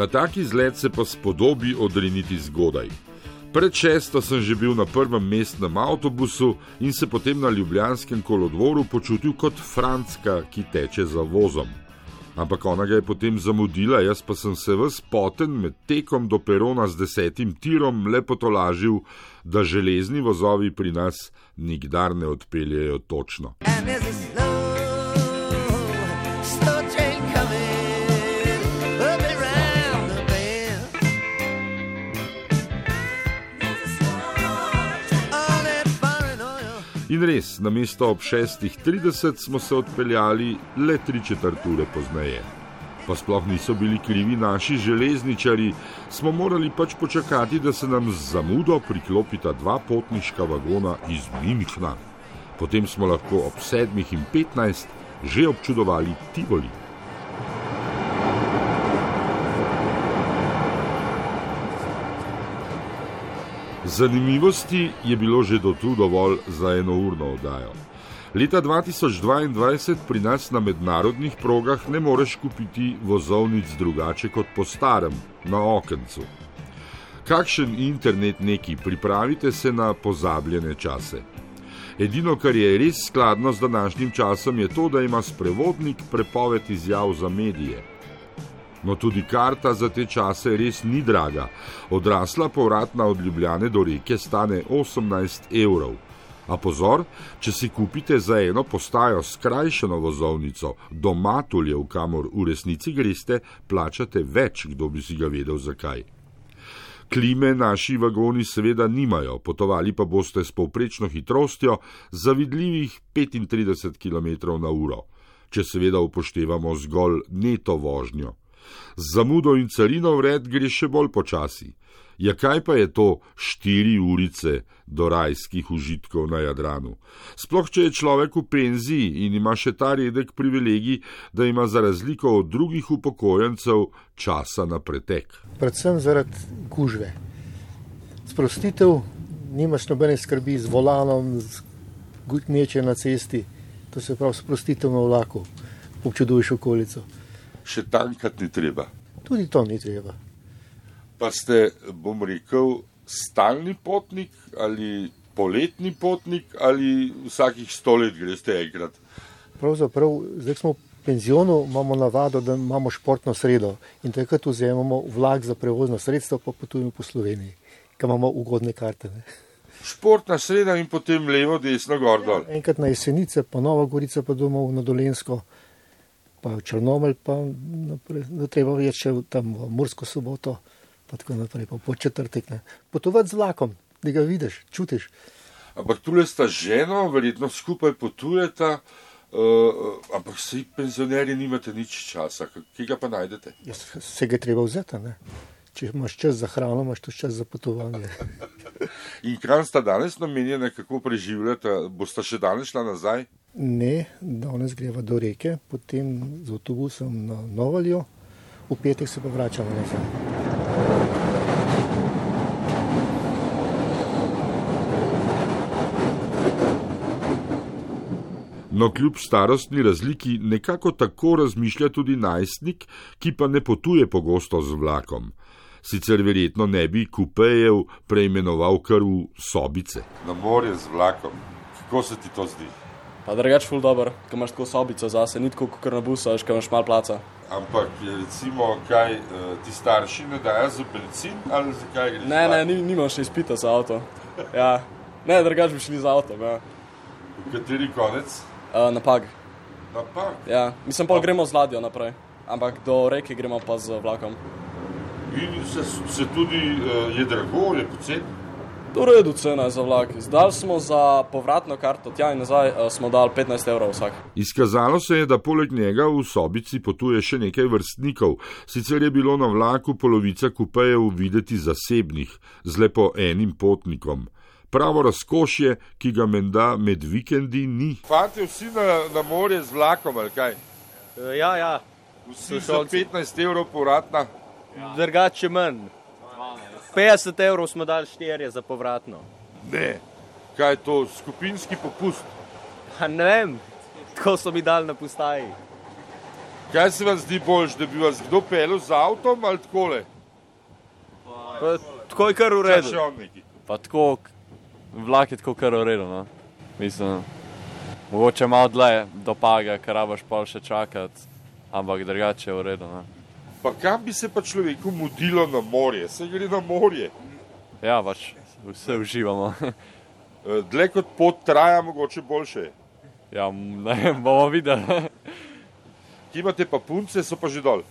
Na taki zlet se pa spodobi odriniti zgodaj. Pred šesto sem že bil na prvem mestnem avtobusu in se potem na ljubljanskem kolodvoru počutil kot Francka, ki teče za vozom. Ampak ona ga je potem zamudila, jaz pa sem se vse poten med tekom do perona z desetim tirom lepo tolažil, da železni vozovi pri nas nikdar ne odpeljejo točno. In res, na mesto ob 6:30 smo se odpeljali le tri četrt ure pozneje. Pa sploh niso bili krivi naši železničari, smo morali pač počakati, da se nam z zamudo priklopita dva potniška vagona iz Mimikna. Potem smo lahko ob 7:15 že občudovali Tivoli. Zanimivosti je bilo že do tu dovolj za eno urno oddajo. Leta 2022 pri nas na mednarodnih progah ne moreš kupiti vozovnic drugače kot po starem, na okencu. Kakšen internet neki, pripravite se na pozabljene čase. Edino, kar je res skladno z današnjim časom, je to, da ima sprevodnik prepoved izjav za medije. No, tudi karta za te čase res ni draga. Odrasla povratna od Ljubljane do reke stane 18 evrov. A pozor, če si kupite za eno postajo skrajšano vozovnico do Matuljev, kamor v resnici greste, plačate več, kdo bi si ga vedel zakaj. Klime naši vagoni seveda nimajo, potovali pa boste s povprečno hitrostjo zavidljivih 35 km/h, če seveda upoštevamo zgolj neto vožnjo. Z zamudo in carino vred gre še bolj počasi. Ja, kaj pa je to štiri urice do rajskih užitkov na Jadranu? Sploh, če je človek v penziji in ima še ta redek privilegij, da ima za razliko od drugih upokojencev časa na pretek. Predvsem zaradi gužve. Sprostitev, nimaš nobene skrbi z volanom, z gutneče na cesti, to se pravi sprostitev na vlaku, občuduješ okolico še tankati ni treba. Tudi to ni treba. Pa ste, bom rekel, stalni potnik ali poletni potnik ali vsakih sto let greste enkrat. Pravzaprav, zdaj smo v penzionu, imamo navado, da imamo športno sredo in takrat vzemamo vlak za prevozno sredstvo, pa potujemo po Sloveniji, ker imamo ugodne karte. Ne. Športna sreda in potem levo, desno, gor dol. Ja, enkrat na jesenice, pa Nova Gorica, pa domov na Dolensko pa v Črnomelj, pa naprej, da treba več še tam v Mursko soboto, pa tako naprej, pa po četrtek. Ne. Potovati z vlakom, da ga vidiš, čutiš. Ampak tu le sta ženo, verjetno skupaj potujeta, uh, ampak vsi penzionerji nimate nič časa, ki ga pa najdete. Ja, se ga treba vzeti, ne. Če imaš čas za hrano, imaš tudi čas za potovanje. In kam sta danes namenjena, kako preživljate, boste še danes šla nazaj? Ne, danes greva do reke, potem z avtobusom na Novaljo, v petek se pa vračamo nazaj. No, kljub starostni razliki, nekako tako razmišlja tudi najstnik, ki pa ne potuje pogosto z vlakom. Sicer verjetno ne bi kupejev preimenoval kar v sobice. Na morje z vlakom, kako se ti to zdi? Pa drugač ful dobro, ko imaš tako sobico zase, ni tako kot na busu, veš, ko imaš mal placa. Ampak recimo, kaj eh, ti starši ne dajo za benzin ali za kaj greš? Ne, ne, nimaš še izpita za avto. Ja. Ne, drugač bi šli za avto. Ja. V kateri konec? Uh, na pag. Na pag? Ja, mislim, pa gremo z ladjo naprej, ampak do reke gremo pa z vlakom. In se, se tudi uh, je drago, je poceni? Je redu cena za vlak. Zdaj smo za povratno karto tja in nazaj, eh, smo dali 15 evrov vsak. Izkazalo se je, da poleg njega v sobici potuje še nekaj vrstnikov. Sicer je bilo na vlaku polovica kupejev videti zasebnih, z lepo enim potnikom. Pravo razkošje, ki ga menda med vikendi ni. Fantje, vsi na, na morje z vlakom, ali kaj? E, ja, ja. Vsi so 15 evrov povratna. Ja. Drugače manj. 50 evrov smo dali štirje za povratno. Ne, kaj je to skupinski popust? Ha, ne vem, tako so mi dali na postaji. Kaj se vam zdi boljš, da bi vas kdo pelil z avtom ali takole? Pa, tako je kar v redu. Pa tako, vlak je tako kar urejen. No? Mislim, mogoče malo dlje do paga, ker rabaš pol še čakati, ampak drugače je urejen. No? Pa kam bi se pa človeku mudilo na morje? Se gre na morje. Ja, pač vse uživamo. Eh, Dlje kot pot traja, mogoče boljše. ja, ne vem, bomo videli. Ki imate pa punce, so pa že dol.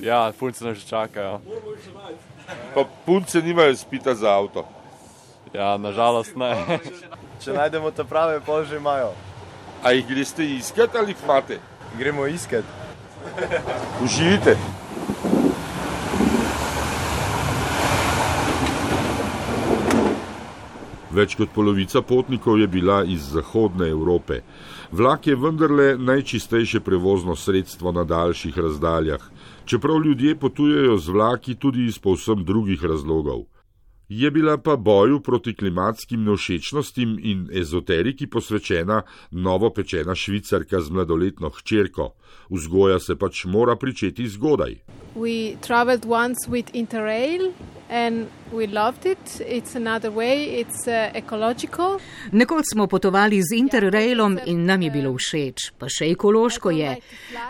ja, punce nas že čakajo. Pa punce nimajo spita za avto. Ja, nažalost ne. Če najdemo te prave, pol že imajo. A jih greste iskat ali jih imate? Gremo iskat. Uživite. Več kot polovica potnikov je bila iz zahodne Evrope. Vlak je vendarle najčistejše prevozno sredstvo na daljših razdaljah, čeprav ljudje potujejo z vlaki tudi iz povsem drugih razlogov. Je bila pa boju proti klimatskim nevšečnostim in ezoteriki posvečena novopečena švicarka z mladoletno hčerko. Vzgoja se pač mora pričeti zgodaj. We traveled once with Interrail and we loved it. It's another way, it's uh, ecological. Nekoč smo potovali z Interrailom in nam je bilo všeč, pa še ekološko je.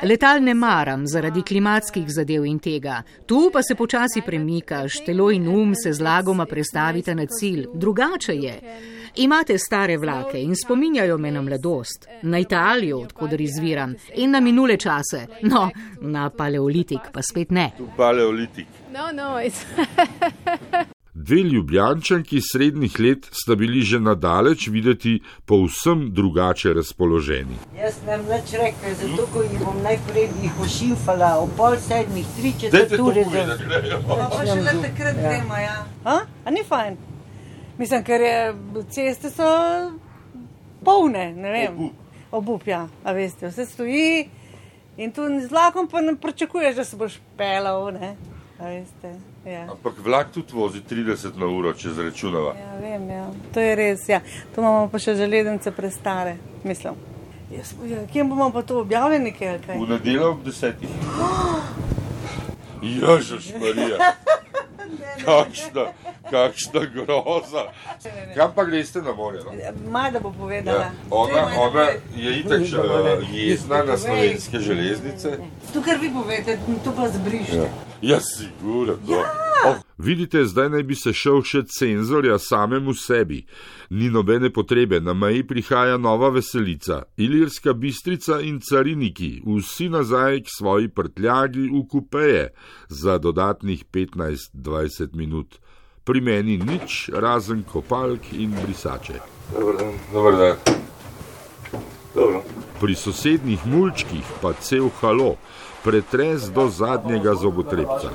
Letal ne maram zaradi klimatskih zadev in tega. Tu pa se počasi premikaš, telo in um se zlagoma prestavita na cilj. Drugače je. Imate stare vlake in spominjajo me na mladost, na Italijo, odkudar izviram, in na minule čase. No, na paleolitik pa spet ne. Paleolitik. No, no, it's Dve ljubljančanki srednjih let sta bili že nadaleč videti povsem drugače razpoloženi. Jaz ne bom več rekel, zato ko jih bom najprej jih ošimfala ob pol sedmih, tri četrt ure. da- Pa še le takrat Ja. gremo, ja. A? A ni fajn? Mislim, ker je, ceste so polne, ne vem. Obup, ja, a veste, vse stoji in tu z vlakom pa ne pričakuješ, da se boš pelal, ne. A veste, ja. Ampak vlak tudi vozi 30 na uro, če zračunava. Ja, vem, ja. To je res, ja. Tu imamo pa še železnice prestare, mislim. Jaz, ja, kje bomo pa to objavljeni, kaj? kaj? V nedeljo ob desetih. Ježiš, Marija. Kakšna, kakšna groza. Kam pa greste na morje? No? Majda bo povedala. Ja, ona, ona je itak jezna na slovenske železnice. Tu kar vi povete, tu pa zbrište. Ja, sigurno. Ja. Oh, vidite, zdaj naj bi se šel še cenzorja samemu sebi. Ni nobene potrebe, na meji prihaja nova veselica, ilirska bistrica in cariniki, vsi nazaj k svoji prtljagi v kupeje za dodatnih 15-20 minut. Pri meni nič razen kopalk in brisače. Dobar dan. Dobro. Pri sosednjih mulčkih pa cel halo, pretres do zadnjega zobotrebca.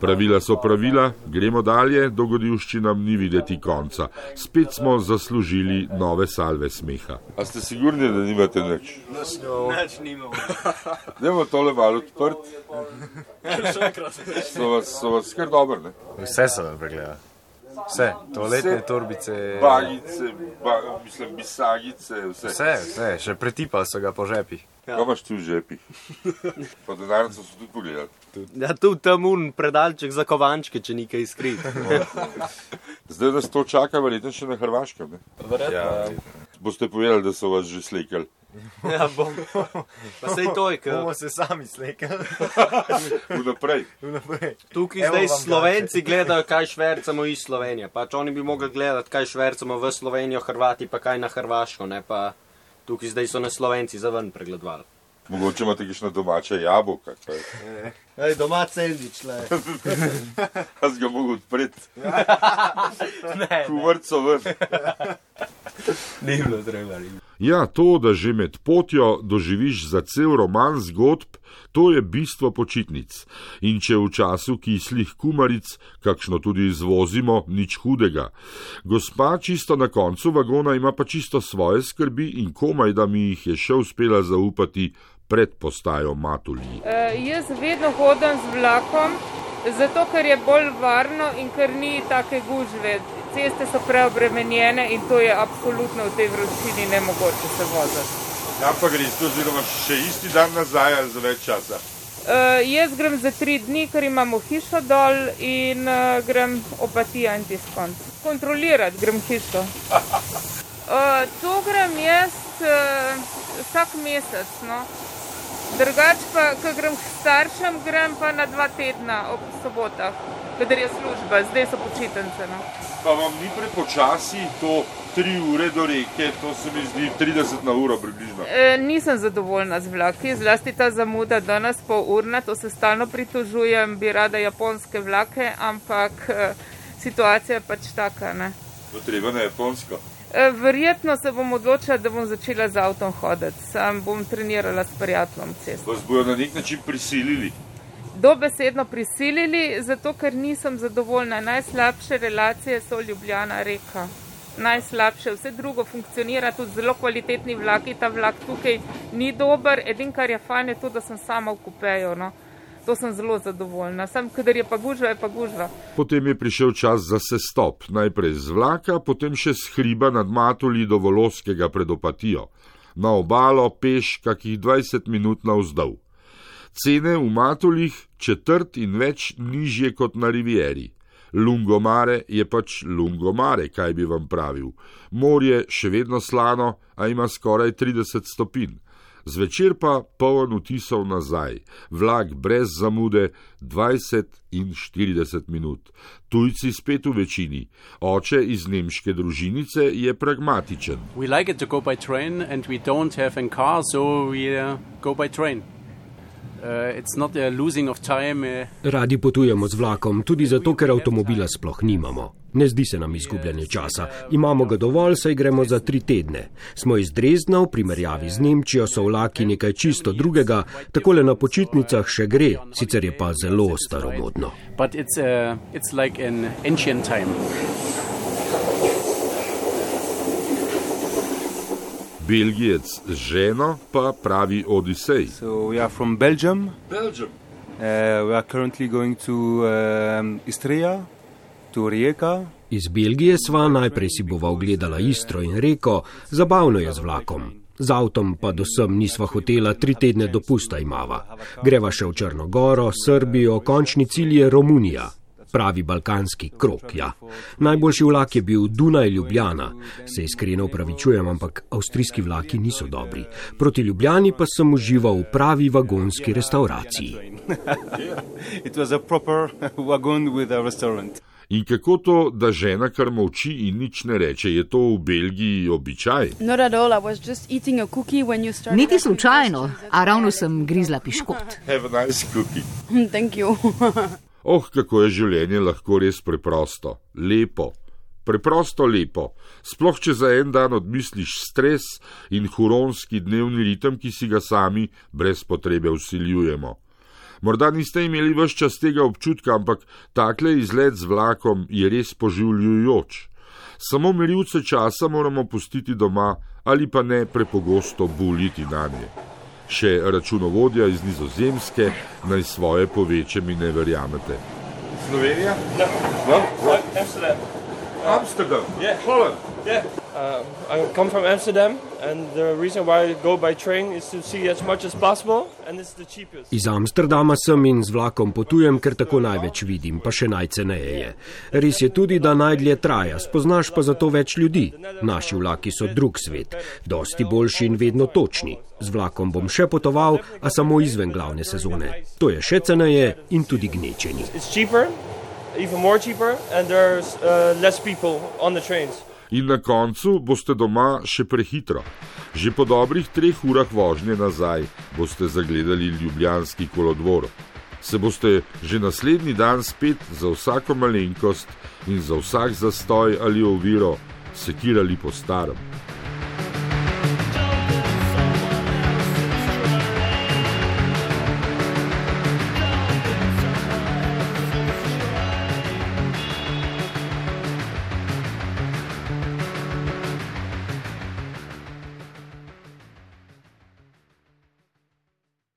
Pravila so pravila, gremo dalje, dogodivščinam ni videti konca. Spet smo zaslužili nove salve smeha. A ste sigurni, da nimate nič? Nič nimamo. Dajmo tole malo odprt. So vas, so vas kar dobro, ne? Vse so pregleda. Vse, toaletne Vse. torbice. Bagice, ba, mislim, bisagice, vse. Vse, vse, še pretipali so ga po žepih. Kaj imaš tu v žepih? Pa denarnico so tudi pogledali. Ja, tu tam un predalček za kovančke, če nekaj skrit. Zdaj nas to čaka, verjetno še na Hrvaškem. Verjetno. Ja. Boste povedali, da so vas že slikali. Ja, bom. Pa sej to je, Bomo se sami slekali. Vnaprej. Vnaprej. tukaj Evo zdaj Slovenci gledajo, kaj švercamo iz Slovenije. Pač oni bi mogli gledati, kaj švercamo v Slovenijo, Hrvati pa kaj na Hrvaško, ne pa tukaj zdaj so nas Slovenci za ven pregledovali. Mogoče imate kakšna domača jabolka. kaj? Ej, doma sendvič, le. Jaz ga mogo odpreti. Ne, Kuvrco ven. ni bilo treba. Ja, to, da že med potjo doživiš za cel roman zgodb, to je bistvo počitnic. In če v času kislih kumaric, kakšno tudi izvozimo, nič hudega. Gospa čisto na koncu vagona ima pa čisto svoje skrbi in komaj, da mi jih je še uspela zaupati pred postajo Matulji. Uh, jaz vedno hodim z vlakom, zato ker je bolj varno in ker ni take gužve. Ceste so preobremenjene in to je absolutno v tej vročini nemogoče se voziti. Kam pa greš, oziroma še isti dan nazaj ali za več časa? Uh, jaz grem za tri dni, ker imamo hišo dol in uh, grem opatija in tiskon. Kontrolirati grem hišo. Uh, to grem jaz uh, vsak mesec. No. Drugač pa, ko grem k staršem, grem pa na dva tedna ob sobotah, kadar je služba, zdaj so počitnice. No. Pa vam ni prepočasi to tri ure do reke, to se mi zdi 30 na uro približno. E, nisem zadovoljna z vlaki, zlasti ta zamuda danes pol urna, to se stalno pritožujem, bi rada japonske vlake, ampak e, situacija je pač taka. Ne. To treba na japonsko. E, verjetno se bom odločila, da bom začela z avtom hoditi, sam bom trenirala s prijateljem cesto. Vas bojo na nek način prisilili? Dobesedno prisilili, zato ker nisem zadovoljna. Najslabše relacije so Ljubljana reka najslabše, vse drugo funkcionira, tudi zelo kvalitetni vlaki. Ta vlak tukaj ni dober, edin kar je fajn, je to, da sem sama v kupeju. No. To sem zelo zadovoljna. Sam, kadar je pa gužva, je pa gužva. Potem je prišel čas za sestop. Najprej z vlaka, potem še z hriba nad Matuli do Voloskega pred opatijo. Na obalo peš kakih 20 minut navzdol. Cene v Matulih četrt in več nižje kot na rivieri. Lungomare je pač lungomare, kaj bi vam pravil. Morje še vedno slano, a ima skoraj 30 stopinj. Zvečer pa poln vtisov nazaj, vlak brez zamude 20 in 40 minut. Tujci spet v večini. Oče iz nemške družinice je pragmatičen. We like it to go by train and we don't have a car, so we uh, go by train. Uh, uh, Radi potujemo z vlakom, tudi zato, ker avtomobila sploh nimamo. Ne zdi se nam izgubljanje časa. Imamo ga dovolj, saj gremo za tri tedne. Smo iz Drezdna, v primerjavi z Nemčijo so vlaki nekaj čisto drugega, takole na počitnicah še gre, sicer je pa zelo staromodno. Ampak je kot ancient time. Belgijec z ženo pa pravi Odisej. So we are from Belgium. Belgium. Uh, we are currently going to um, Istria, to Rijeka. Iz Belgije sva najprej si bova ogledala Istro in reko, zabavno je z vlakom. Z avtom pa do sem nisva hotela tri tedne dopusta imava. Greva še v Črnogoro, Srbijo, končni cilj je Romunija pravi balkanski krok. Ja. Najboljši vlak je bil Dunaj Ljubljana. Se iskreno upravičujem, ampak avstrijski vlaki niso dobri. Proti Ljubljani pa sem užival v pravi vagonski restauraciji. In kako to, da žena kar molči in nič ne reče, je to v Belgiji običaj? Niti slučajno, a ravno sem grizla piškot. Have a nice cookie. Thank you. Oh, kako je življenje lahko res preprosto, lepo, preprosto lepo. Sploh če za en dan odmisliš stres in huronski dnevni ritem, ki si ga sami brez potrebe usiljujemo. Morda niste imeli vse čas tega občutka, ampak takle izlet z vlakom je res poživljujoč. Samo merilce časa moramo pustiti doma ali pa ne prepogosto buliti na nje še računovodja iz Nizozemske, naj svoje poveče mi ne verjamete. Slovenija? Ja, no, no. Amsterdam. Amsterdam, ja, yeah. Holland. Yeah. Uh, I come from Amsterdam, and the reason why I go by train is to see as much as possible, and it's the cheapest. Iz Amsterdama sem in z vlakom potujem, ker tako največ vidim, pa še najceneje je. Res je tudi, da najdlje traja, spoznaš pa zato več ljudi. Naši vlaki so drug svet, dosti boljši in vedno točni. Z vlakom bom še potoval, a samo izven glavne sezone. To je še ceneje in tudi gnečeni. Even more cheaper, and there's uh, less people on the trains in na koncu boste doma še prehitro. Že po dobrih treh urah vožnje nazaj boste zagledali ljubljanski kolodvor. Se boste že naslednji dan spet za vsako malenkost in za vsak zastoj ali oviro sekirali po starem.